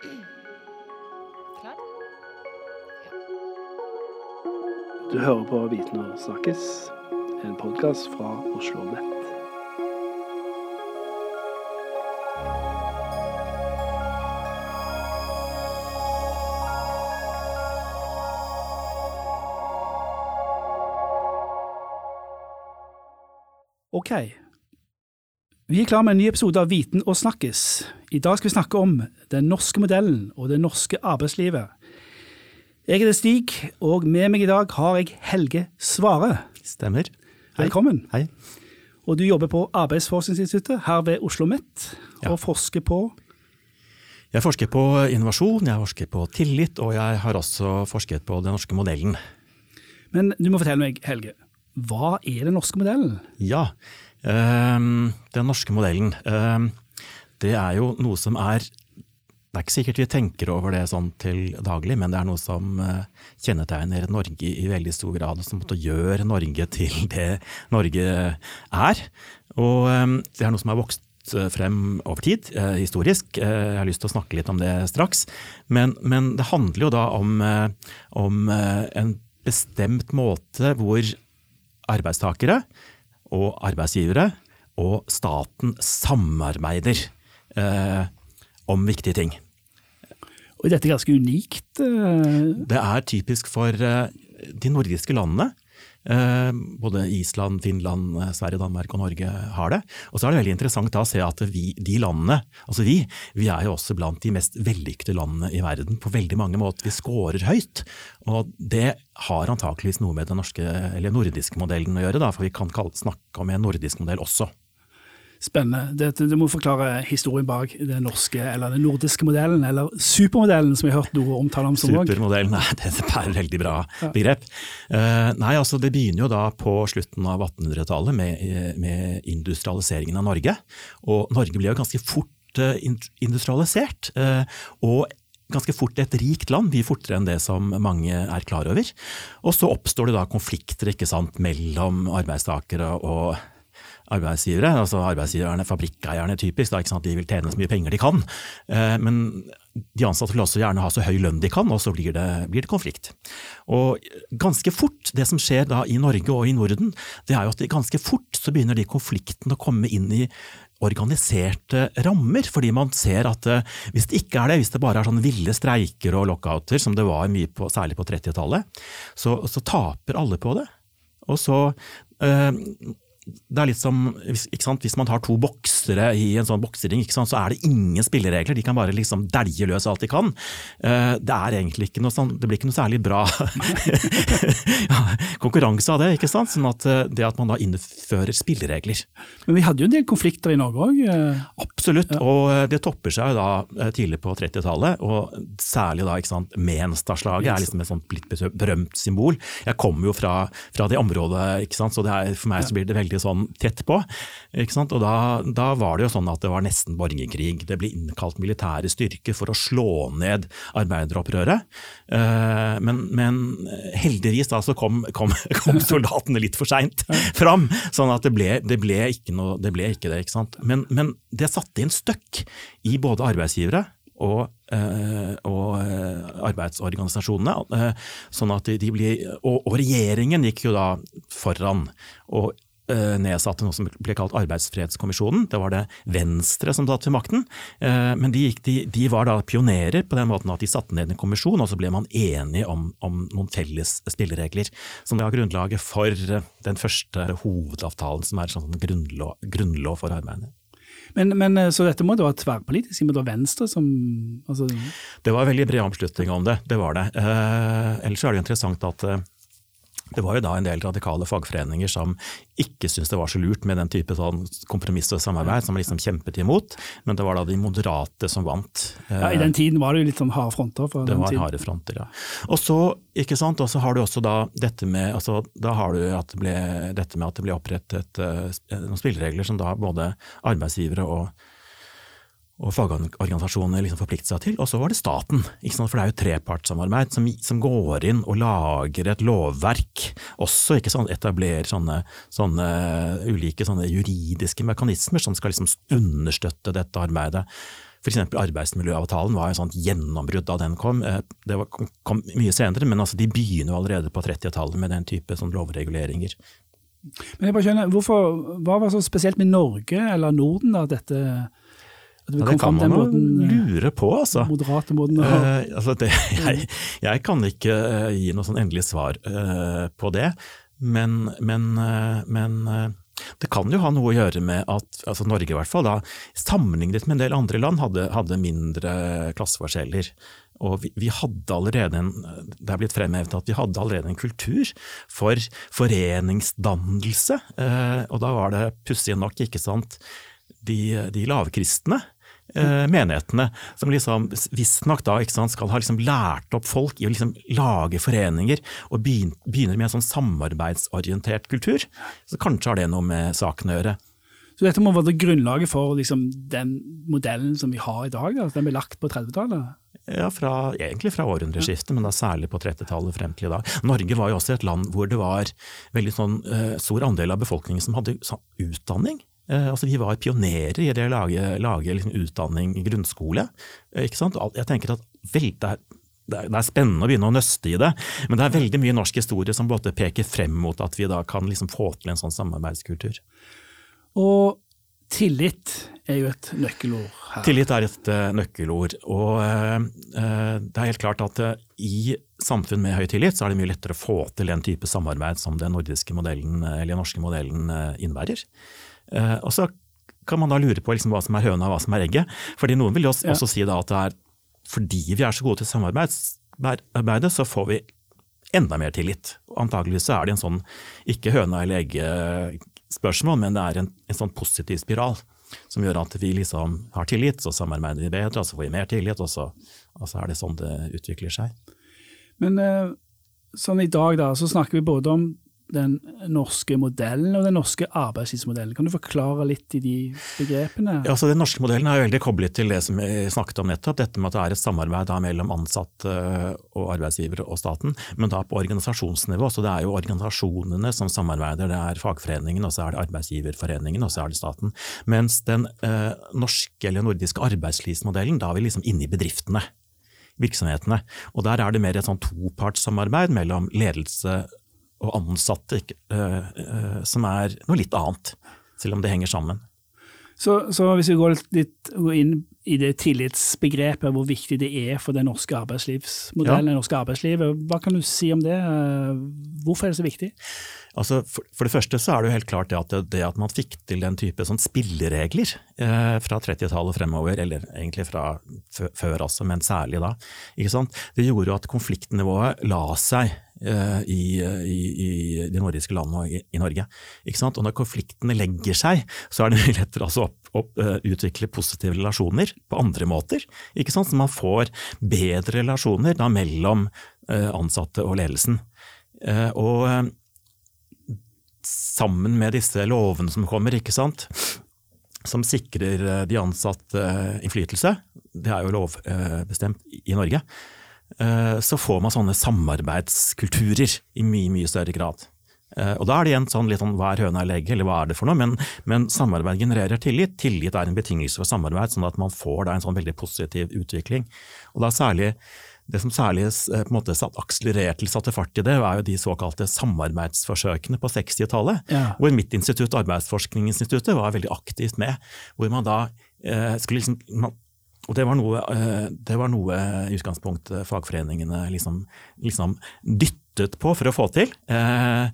Klar? Du hører på Viten og snakkes, en podkast fra Oslo Nett. Ok. Vi er klar med en ny episode av Viten og snakkes. I dag skal vi snakke om den norske modellen og det norske arbeidslivet. Jeg heter Stig, og med meg i dag har jeg Helge Svare. Stemmer. Hei. Velkommen. Hei. Og du jobber på Arbeidsforskningsinstituttet her ved Oslo OsloMet, Ja. og forsker på Jeg forsker på innovasjon, jeg forsker på tillit, og jeg har også forsket på den norske modellen. Men du må fortelle meg, Helge, hva er den norske modellen? Ja, den norske modellen, ehm, det er jo noe som er Det er ikke sikkert vi tenker over det sånn til daglig, men det er noe som eh, kjennetegner Norge i veldig stor grad, og som gjøre Norge til det Norge er. Og ehm, det er noe som har vokst eh, frem over tid, eh, historisk. Jeg har lyst til å snakke litt om det straks. Men, men det handler jo da om, om en bestemt måte hvor arbeidstakere og arbeidsgivere og staten samarbeider eh, om viktige ting. Og dette er ganske unikt. eh, Det er typisk for eh, de nordiske landene. Eh, både Island, Finland, eh, Sverige, Danmark og Norge har det. Og så er det veldig interessant da å se at vi, de landene, altså vi, vi er jo også blant de mest vellykkede landene i verden på veldig mange måter. Vi scorer høyt. Og det har antakeligvis noe med den norske, eller nordiske modellen å gjøre, da, for vi kan snakke om en nordisk modell også. Spennende. Det, du må forklare historien bak den norske, eller den nordiske modellen, eller supermodellen, som vi har hørt noe omtale om som òg. Supermodellen, nei, det er et veldig bra begrep. Uh, nei, altså Det begynner jo da på slutten av 1800-tallet med, med industrialiseringen av Norge. Og Norge ble jo ganske fort uh, industrialisert. Uh, og ganske fort et rikt land, mye fortere enn det som mange er klar over. Og så oppstår det da konflikter ikke sant, mellom arbeidstakere og arbeidsgivere. altså Arbeidsgiverne, fabrikkeierne typisk, da, de vil tjene så mye penger de kan. Eh, men de ansatte vil også gjerne ha så høy lønn de kan, og så blir det, blir det konflikt. Og ganske fort, det som skjer da i Norge og i Norden, det er jo at ganske fort så begynner de konfliktene å komme inn i organiserte rammer, fordi man ser at eh, hvis det ikke er det, hvis det bare er sånne ville streiker og lockouter, som det var mye på, særlig på 30-tallet, så, så taper alle på det. Og så eh, det er litt som ikke sant? hvis man har to boksere i en sånn boksering, ikke sant? så er det ingen spilleregler. De kan bare liksom dælje løs alt de kan. Eh, det er egentlig ikke noe sånn, det blir ikke noe særlig bra ja, konkurranse av det. ikke sant? Sånn at eh, det at man da innfører spilleregler. Men vi hadde jo en del konflikter i Norge òg. Absolutt, og eh, det topper seg jo da eh, tidlig på 30-tallet, og særlig da ikke sant, Menstadslaget er liksom et sånt litt berømt symbol. Jeg kommer jo fra, fra det området, ikke sant, så det er, for meg så blir det veldig sånn tett på. ikke sant, Og da, da var det jo sånn at det var nesten borgerkrig. Det ble innkalt militære styrker for å slå ned arbeideropprøret. Eh, Men, men heldigvis da så kom, kom, kom soldatene litt for seint fram, sånn at det ble, det ble ikke noe, det ble ikke det. ikke sant? Men, men det satte inn støkk i både arbeidsgivere og, eh, og eh, arbeidsorganisasjonene. sånn at de, de blir, og, og regjeringen gikk jo da foran og nedsatte noe som ble kalt Arbeidsfredskommisjonen. Det var det Venstre som satt ved makten. Eh, Men de, gikk, de, de var da pionerer på den måten at de satte ned en kommisjon, og så ble man enige om, om noen felles spilleregler. Som var grunnlaget for eh, den første hovedavtalen, som er sånn grunnlov, grunnlov for arbeidet. Men, men eh, Så dette må da være tverrpolitisk? men det var Venstre som altså, Det var veldig bred omslutning om det, det var det. Eh, ellers er det jo interessant at eh, det var jo da en del radikale fagforeninger som ikke syntes det var så lurt med den type sånn kompromiss og samarbeid, som liksom kjempet imot, men det var da de moderate som vant. ja, I den tiden var det jo litt sånn harde fronter. Det den var tiden. harde fronter, ja. Og så, ikke sant, og så har du også da dette med altså, da har du at det ble, dette med at det ble opprettet eh, noen spilleregler som da både arbeidsgivere og og fagorganisasjonene liksom forpliktet seg til, og så var det staten. For det er jo trepartssamarbeid som, som går inn og lager et lovverk, også ikke sant? etablerer sånne, sånne ulike sånne juridiske mekanismer som skal liksom understøtte dette arbeidet. F.eks. arbeidsmiljøavtalen var en sånt gjennombrudd da den kom. Eh, det kom mye senere, men altså de begynner allerede på 30-tallet med den type sånn lovreguleringer. Men jeg bare skjønner, hvorfor, Hva var så spesielt med Norge eller Norden da, dette ja, det kan man måten, eh, lure på, altså. Moderate måten å uh, altså det, jeg, jeg, kan ikke uh, gi noe sånn endelig svar uh, på det, men, men, men det kan jo ha noe å gjøre med at altså Norge i hvert fall da, sammenlignet med en del andre land, hadde, hadde mindre klasseforskjeller. Og vi, vi, hadde allerede en, det er blitt fremhevet at vi hadde allerede en kultur for foreningsdannelse. Eh, og da var det pussig nok, ikke sant, de, de lavkristne eh, menighetene, som liksom visstnok da sant, skal ha liksom lært opp folk i å liksom lage foreninger, og begynner med en sånn samarbeidsorientert kultur. Så kanskje har det noe med saken å gjøre. Så dette må være grunnlaget for liksom, den modellen som vi har i dag? Da? Den ble lagt på 30-tallet? Ja, fra, egentlig fra århundreskiftet, men da særlig på 30-tallet frem til i dag. Norge var jo også et land hvor det var veldig sånn, uh, stor andel av befolkningen som hadde sånn, utdanning. Eh, altså, vi var pionerer i det å lage, lage liksom utdanning i grunnskole. Eh? Jeg tenker at vel, det, er, det, er, spennende å begynne å nøste i det, men det er veldig mye norsk historie som både peker frem mot at vi da kan liksom få til en sånn samarbeidskultur. Og tillit er jo et nøkkelord her. Tillit er et uh, nøkkelord. Og det er helt klart at i samfunn med høy tillit, så er det mye lettere å få til den type samarbeid som den nordiske modellen, eller den norske modellen innebærer. Eh, og så kan man da lure på liksom hva som er høna og hva som er egget. Fordi Noen vil jo også, ja. også si at det er fordi vi er så gode til samarbeid, så får vi enda mer tillit. Antakeligvis er det en sånn ikke høna eller egget-spørsmål, men det er en, en, sånn positiv spiral som gjør at vi liksom har tillit, så samarbeider vi bedre, og så får vi mer tillit, og så, og så er det sånn det utvikler seg. Men eh, sånn i dag da, så snakker vi både om den norske modellen og den norske arbeidslivsmodellen. Kan du forklare litt i de begrepene? Ja, altså Den norske modellen er veldig koblet til det som vi snakket om nettopp, dette med at det er et samarbeid mellom ansatte og arbeidsgivere og staten, men da på organisasjonsnivå. Så det er jo organisasjonene som samarbeider, det er fagforeningen, og så er det arbeidsgiverforeningen, og så er det staten. Mens den eh, norske eller nordiske arbeidslivsmodellen, da er vi liksom inne i bedriftene virksomhetene. Og Der er det mer et sånn topartssamarbeid mellom ledelse og ansatte, uh, uh, som er noe litt annet, selv om det henger sammen. Så, så hvis vi går litt inn i det tillitsbegrepet, hvor viktig det er for den norske arbeidslivsmodellen, ja. det norske arbeidslivet, hva kan du si om det? Hvorfor er det så viktig? Altså, for, for, det første så er det jo helt klart det at, det, det at man fikk til den type sånn spilleregler eh, fra 30-tallet fremover, eller egentlig fra før også, men særlig da, det gjorde jo at konfliktnivået la seg eh, i, i, i, de nordiske landene og i, i Norge. Og når konfliktene legger seg, så er det mye lettere altså å uh, utvikle positive relasjoner på andre måter. Så man får bedre relasjoner da, mellom ansatte og ledelsen. Og sammen med disse lovene som kommer, som sikrer eh, de ansatte eh, innflytelse, det er jo lovbestemt i Norge, eh, så får man sånne samarbeidskulturer i mye, mye større grad. Og Da er det igjen sånn litt sånn hva er høna eller egget, eller hva er det for noe? Men, men, samarbeid genererer tillit. Tillit er en betingelse for samarbeid, sånn at man får da en sånn veldig positiv utvikling. Og da særlig det som særlig eh, på en måte akselererte eller satte fart i det, var jo de såkalte samarbeidsforsøkene på 60-tallet. Ja. Hvor mitt institutt, Arbeidsforskningsinstituttet, var veldig aktivt med. Hvor man da eh, skulle liksom og det var, noe, eh, det var noe i utgangspunktet fagforeningene liksom, liksom, dyttet på for å få til. Eh,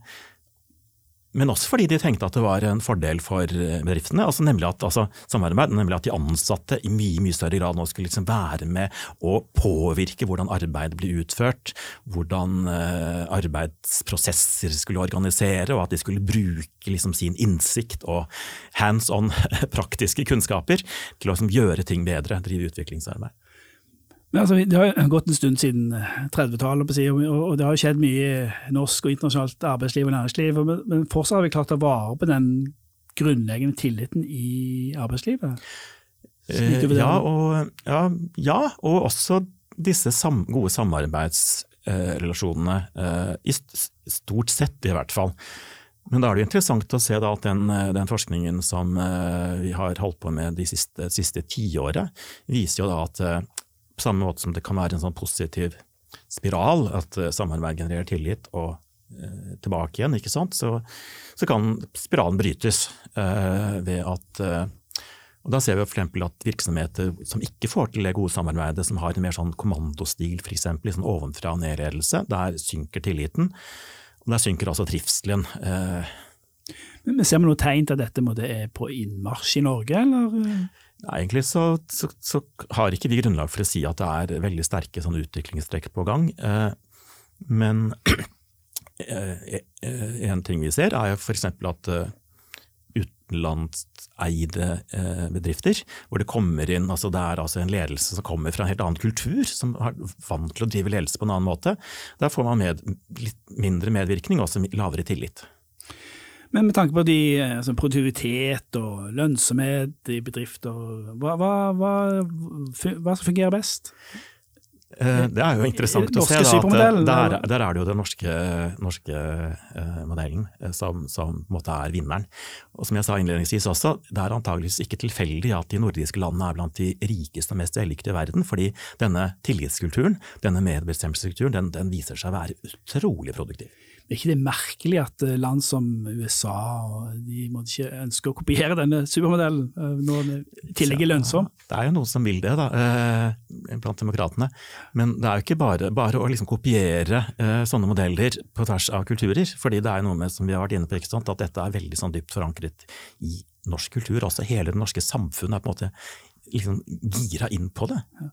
men også fordi de tenkte at det var en fordel for eh, bedriftene. Altså nemlig, at, altså, nemlig at de ansatte i mye mye større grad nå skulle liksom være med å påvirke hvordan arbeid blir utført, hvordan uh, arbeidsprosesser skulle organisere, og at de skulle bruke liksom, sin innsikt og hands on praktiske kunnskaper til å liksom, gjøre ting bedre, drive utviklingsarbeid. Altså, det har gått en stund siden 30-tallet, og det har skjedd mye i norsk og internasjonalt arbeidsliv og næringsliv, men fortsatt har vi klart å vare på den grunnleggende tilliten i arbeidslivet? Eh, ja og, ja, ja, og også disse sam gode samarbeidsrelasjonene, eh, i stort sett i hvert fall. Men da er det interessant å se at den, den, forskningen som vi har holdt på med de siste, siste tiåret, viser jo da at på samme måte som det kan være en sånn positiv spiral, at samarbeid genererer tillit og eh, tilbake igjen, ikke sant, så, så kan spiralen brytes uh, ved at uh, og Da ser vi f.eks. at virksomheter som ikke får til det gode samarbeidet, som har en mer sånn kommandostil, f.eks. sånn ovenfra og ned-ledelse, der synker tilliten. Og der synker altså trivselen. Uh, Men Ser vi noe tegn til at dette er på innmarsj i Norge, eller? Egentlig så, så, så, har ikke vi grunnlag for å si at det er veldig sterke sånn utviklingstrekk på gang. Eh, men eh, en ting vi ser er f.eks. at utenlandseide eh, bedrifter, hvor det kommer inn altså Det er altså en ledelse som kommer fra en helt annen kultur, som er vant til å drive ledelse på en annen måte. Der får man med, litt mindre medvirkning og også lavere tillit. Men med tanke på de, altså produktivitet og lønnsomhet i bedrifter, hva, hva, hva, hva fungerer best? Eh, det er jo interessant å se da, at der, der, er det jo den norske, norske modellen som, som er vinneren. Og som jeg sa innledningsvis også, det er antageligvis ikke tilfeldig at de nordiske landene er blant de rikeste og mest vellykkede i verden, fordi denne tillitskulturen, denne medbestemmelseskulturen, den, den viser seg å være utrolig produktiv. Er ikke det merkelig at eh, land som USA de måtte ikke ønske å kopiere denne supermodellen eh, når den i tillegg er lønnsom? det er jo noen som vil det, da, eh, blant demokratene. Men det er jo ikke bare, bare å liksom kopiere sånne modeller på tvers av kulturer. fordi det er noe med, som vi har vært inne på, ikke sant, at dette er veldig sånn dypt forankret i norsk kultur. Også hele det norske samfunnet er på en måte liksom gira inn på det. Ja.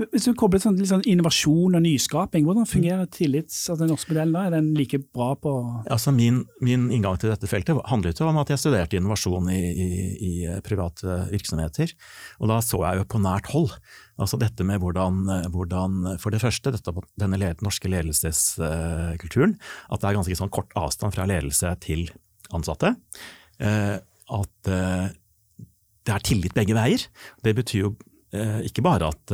Hvis du kobler sånn, sånn innovasjon og nyskaping, hvordan fungerer tillits, altså den norske modellen? da? Er den like bra på Altså min, min, inngang til dette feltet handlet jo om at jeg studerte innovasjon i, i, i, private virksomheter. Og da så jeg jo på nært hold altså dette med hvordan, hvordan For det første dette, denne norske ledelseskulturen. At det er ganske sånn kort avstand fra ledelse til ansatte. Eh, at eh, det er tillit begge veier. Det betyr jo eh, ikke bare at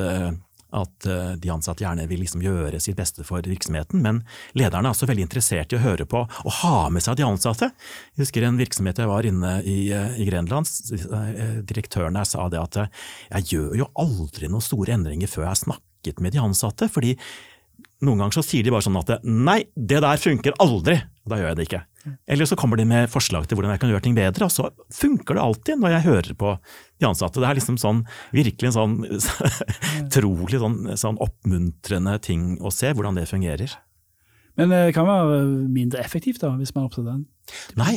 at eh, de ansatte gjerne vil liksom gjøre sitt beste for virksomheten, men lederne er også veldig interessert i å høre på og ha med seg de ansatte. Jeg husker en virksomhet jeg var inne i, eh, i Grenland, eh, direktøren der sa det at jeg gjør jo aldri noen store endringer før jeg har snakket med de ansatte, fordi noen ganger så sier de bare sånn at nei, det der funker aldri, da gjør jeg det ikke. Eller så kommer de med forslag til hvordan jeg kan gjøre ting bedre, og så funker det alltid når jeg hører på de ansatte. Det er liksom sånn, virkelig en sånn trolig sånn, sånn oppmuntrende ting å se, hvordan det fungerer. Men det kan være mindre effektivt da, hvis man er opptatt av den? Nei,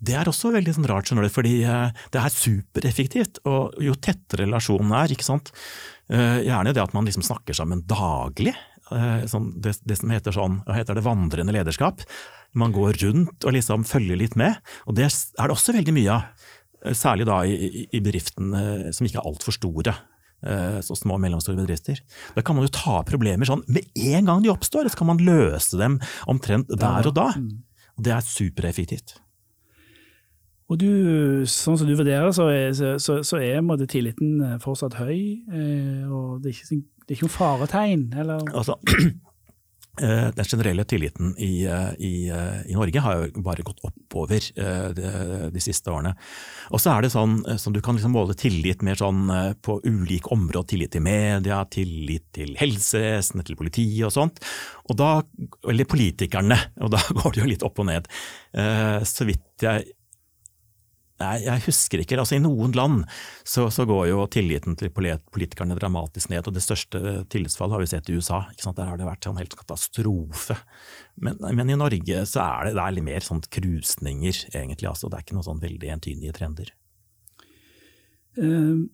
det er også veldig sånn rart, skjønner du, fordi eh, det er supereffektivt. Og jo tettere relasjonen er, ikke sant. Eh, gjerne det at man liksom snakker sammen daglig. Eh, sånn, det, det, som heter sånn, heter det, vandrende lederskap man går rundt og liksom følger litt med. Og det er det også veldig mye av, eh, særlig da i, i bedriftene som ikke er altfor store. Eh, så små og mellomstore bedrifter. Da kan man jo ta problemer sånn med en gang de oppstår, så kan man løse dem omtrent der og da. Mm. Og det er supereffektivt. Og du, sånn som du vurderer så er, så, så er tilliten eh, fortsatt høy, og det er ikke, det er ikke noe faretegn? Eller? Altså, Eh, den generelle tilliten i, eh, i, eh, i, Norge har jo bare gått oppover de, de siste årene. Og så er det sånn som du kan liksom måle tillit mer sånn på ulike områder. Tillit til media, tillit til helsevesenet, til politiet og sånt. Og da, eller politikerne, og da går det jo litt opp og ned. Så vidt jeg Nei, jeg husker ikke. Altså, I noen land så, så, går jo tilliten til politikerne dramatisk ned. og Det største tillitsfallet har vi sett i USA. Der har det vært en helt katastrofe. Men, men i Norge så er det, det er litt mer sånn krusninger, egentlig. Altså. Det er ikke noen sånn veldig entydige trender. Uh,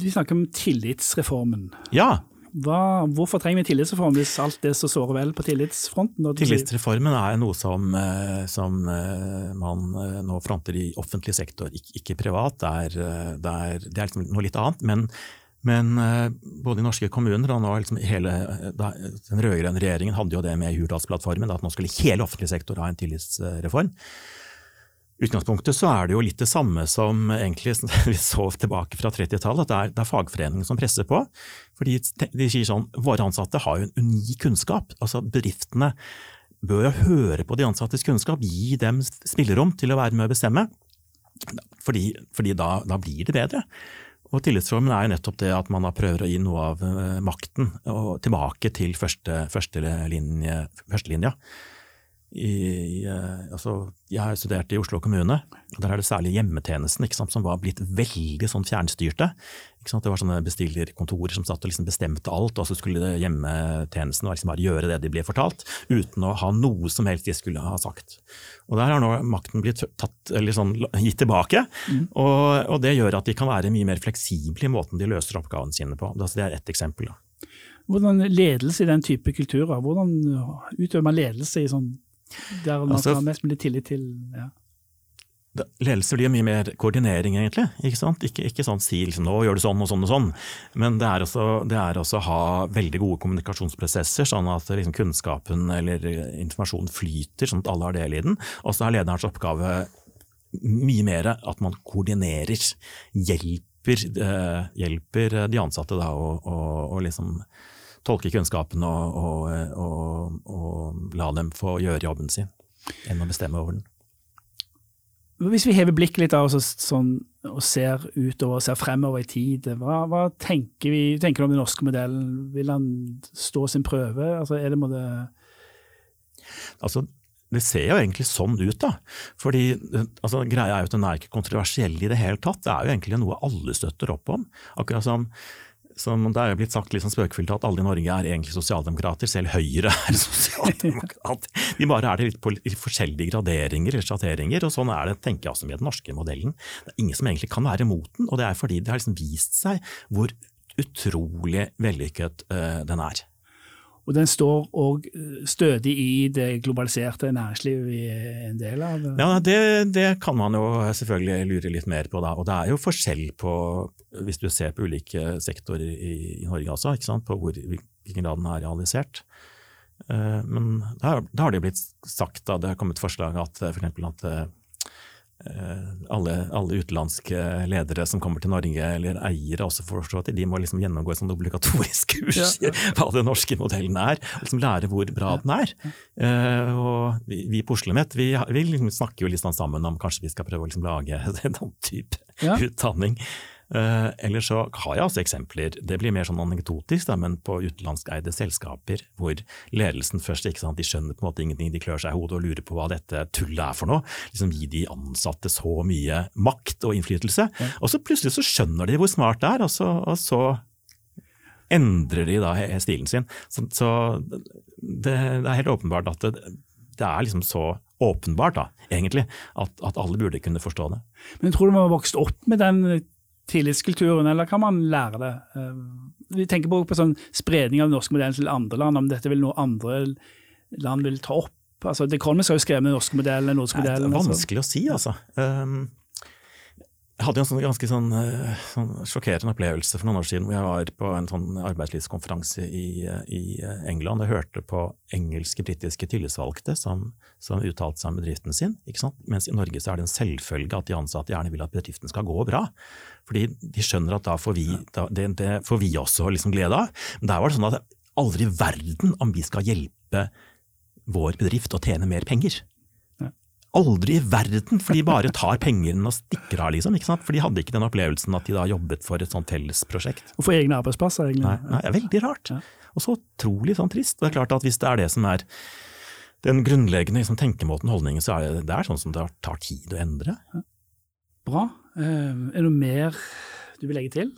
vi snakker om tillitsreformen. Ja. Hva, hvorfor trenger vi tillitsreform hvis alt er så såre vel på tillitsfronten? Tillitsreformen er noe som, eh, som, eh, man eh, nå fronter i offentlig sektor, ikke, privat. Det er, det er, det er liksom noe litt annet. Men, men, både i norske kommuner og nå liksom hele den rød-grønne regjeringen hadde jo det med i Hurdalsplattformen, at nå skulle hele offentlig sektor ha en tillitsreform utgangspunktet så er det jo litt det samme som egentlig vi så tilbake fra 30-tallet, at det er, det er fagforeningen som presser på. Fordi de sier sånn, våre ansatte har jo en unik kunnskap. altså Bedriftene bør høre på de ansattes kunnskap, gi dem spillerom til å være med å bestemme. Fordi, fordi da, da, blir det bedre. Og Tillitsformen er jo nettopp det at man da prøver å gi noe av uh, makten tilbake til første, førstelinja. I, uh, altså, jeg har studert i Oslo kommune, og der er det særlig hjemmetjenesten sant, som var blitt veldig sånn fjernstyrte. Det var sånne bestillerkontorer som satt og liksom bestemte alt, og så skulle hjemmetjenesten liksom bare gjøre det de ble fortalt, uten å ha noe som helst de skulle ha sagt. Og Der har nå makten blitt tatt, sånn, gitt tilbake, mm. og, og, det gjør at de kan være mye mer fleksible i måten de løser oppgavene sine på. Det er ett eksempel. Da. Hvordan ledelse i den type kulturer, hvordan utøver man ledelse i sånn der man altså, har mest mulig tillit til ja. Ledelse blir mye mer koordinering, egentlig. Ikke sant? Ikke, ikke sånn si liksom, nå gjør du sånn og sånn og sånn, men det er også, det er også å ha veldig gode kommunikasjonsprosesser, sånn at liksom, kunnskapen eller informasjonen flyter, sånn at alle har del i den. Og så er lederens oppgave mye mer at man koordinerer, hjelper, eh, hjelper de ansatte da, å liksom tolke kunnskapen og, og, og, og la dem få gjøre jobben sin, enn å bestemme over den. Hvis vi hever blikket litt av oss sånn, og ser utover, ser fremover i tid, hva, hva tenker vi tenker du om den norske modellen? Vil han stå sin prøve? Altså, er det måte Altså, det ser jo egentlig sånn ut, da. Fordi altså, Greia er jo at den er ikke kontroversiell i det hele tatt. Det er jo egentlig noe alle støtter opp om. Akkurat som som det er blitt sagt litt sånn spøkefullt at alle i Norge er egentlig sosialdemokrater, selv Høyre er sosialdemokrat. De bare er det litt på litt forskjellige graderinger eller sjatteringer, og sånn er det tenker jeg også med den norske modellen. Det er ingen som egentlig kan være imot den, og det er fordi det har liksom vist seg hvor utrolig vellykket uh, den er. Og den står òg eh, stødig i det globaliserte næringslivet vi er en del av? Ja, det, det, kan man jo selvfølgelig lure litt mer på da. Og det er jo forskjell på, hvis du ser på ulike sektorer i, i Norge også, på hvor, hvilken grad den er realisert. Eh, men da har det blitt sagt, da, det har kommet forslag at f.eks. For at eh, Eh, alle, alle, utenlandske ledere som kommer til Norge, eller eiere også for at de må liksom gjennomgå et sånn obligatorisk kurs ja, ja. hva den norske modellen er, og liksom lære hvor bra den er. Uh, og vi, vi på OsloMet vi, vi liksom snakker jo litt sånn sammen om kanskje vi skal prøve å liksom lage en annen type ja. utdanning. Uh, eller så har jeg også eksempler, det blir mer sånn anekdotisk, da, men på utenlandskeide selskaper hvor ledelsen først ikke sant, de skjønner på en måte ingenting, de klør seg i hodet og lurer på hva dette tullet er for noe. Liksom Gi de ansatte så mye makt og innflytelse. Ja. Og så plutselig så skjønner de hvor smart det er, og så, og så endrer de da stilen sin. Så, så det, det, er helt åpenbart at det, det er liksom så åpenbart, da, egentlig, at, at, alle burde kunne forstå det. Men tror du man har vokst opp med den tillitskulturen, eller kan man lære det? Eh, vi tenker på, på sånn spredning av den norske modellen til andre land, om dette vil noe andre land vil ta opp. Altså, The Economist har jo skrevet den norske modellen, den norske modellen. Det er vanskelig å si, altså. Um, jeg hadde en sånn ganske sånn, eh, sånn, sjokkerende opplevelse for noen år siden hvor jeg var på en sånn arbeidslivskonferanse i, i England og hørte på engelske, britiske tillitsvalgte som, som uttalte seg om bedriften sin. Mens i Norge så er det en selvfølge at de ansatte gjerne vil at bedriften skal gå bra. Fordi de skjønner at da får vi, da, det, det, får vi også liksom glede av. Men der var det sånn at aldri i verden om vi skal hjelpe vår bedrift å tjene mer penger. Aldri i verden, for de bare tar pengene og stikker av, liksom. ikke sant? For de hadde ikke den opplevelsen at de da jobbet for et sånt fellesprosjekt. Og for egne arbeidsplasser, egentlig. Nei, nei, det er veldig rart. Ja. Og så utrolig sånn trist. Det er klart at hvis det er det som er den grunnleggende liksom, tenkemåten, holdningen, så er det, det er sånn som det tar tid å endre. Ja. Bra. Uh, er det noe mer du vil legge til?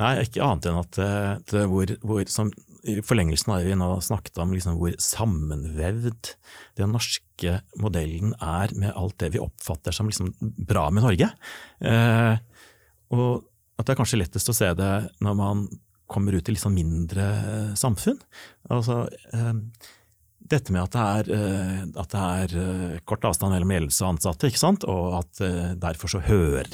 Nei, ikke annet enn at eh, det, hvor, hvor, som, i forlengelsen har vi nå snakket om liksom hvor sammenvevd den norske modellen er med alt det vi oppfatter som liksom bra med Norge. Eh, og at det er kanskje lettest å se det når man kommer ut i litt sånn mindre eh, samfunn. Altså, eh, dette med at det er, eh, at det er eh, kort avstand mellom ledelse og ansatte, og at derfor så hører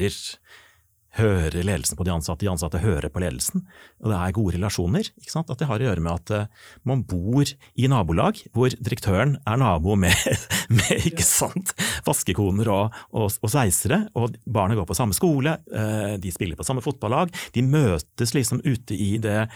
hører ledelsen på de ansatte, de ansatte hører på ledelsen. Og det er gode relasjoner. ikke sant? At det har å gjøre med at uh, man bor i nabolag hvor direktøren er nabo med, med ikke sant, vaskekoner og, og, og, sveisere, og barna går på samme skole, uh, de spiller på samme fotballag. De møtes liksom ute i det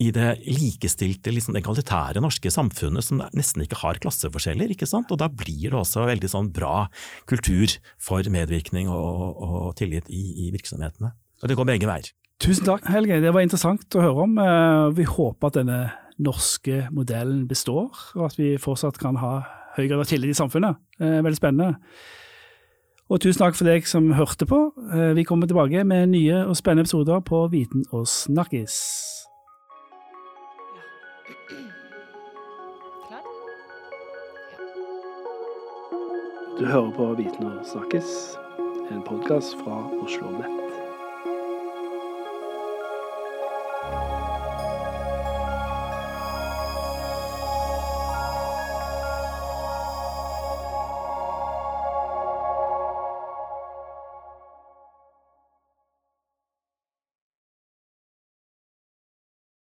i det likestilte, liksom egalitære norske samfunnet som nesten ikke har klasseforskjeller. ikke sant? Og da blir det også veldig sånn bra kultur for medvirkning og, og tillit i, i, virksomhetene. Og det går begge veier. Tusen takk, Helge. Det var interessant å høre om. Eh, vi håper at denne norske modellen består, og at vi fortsatt kan ha høy grad av tillit i samfunnet. Eh, veldig spennende. Og tusen takk for deg som hørte på. Eh, vi kommer tilbake med nye og spennende episoder på Viten og snakkis. Du hører på Viten snakkes, en podkast fra Oslo Nett.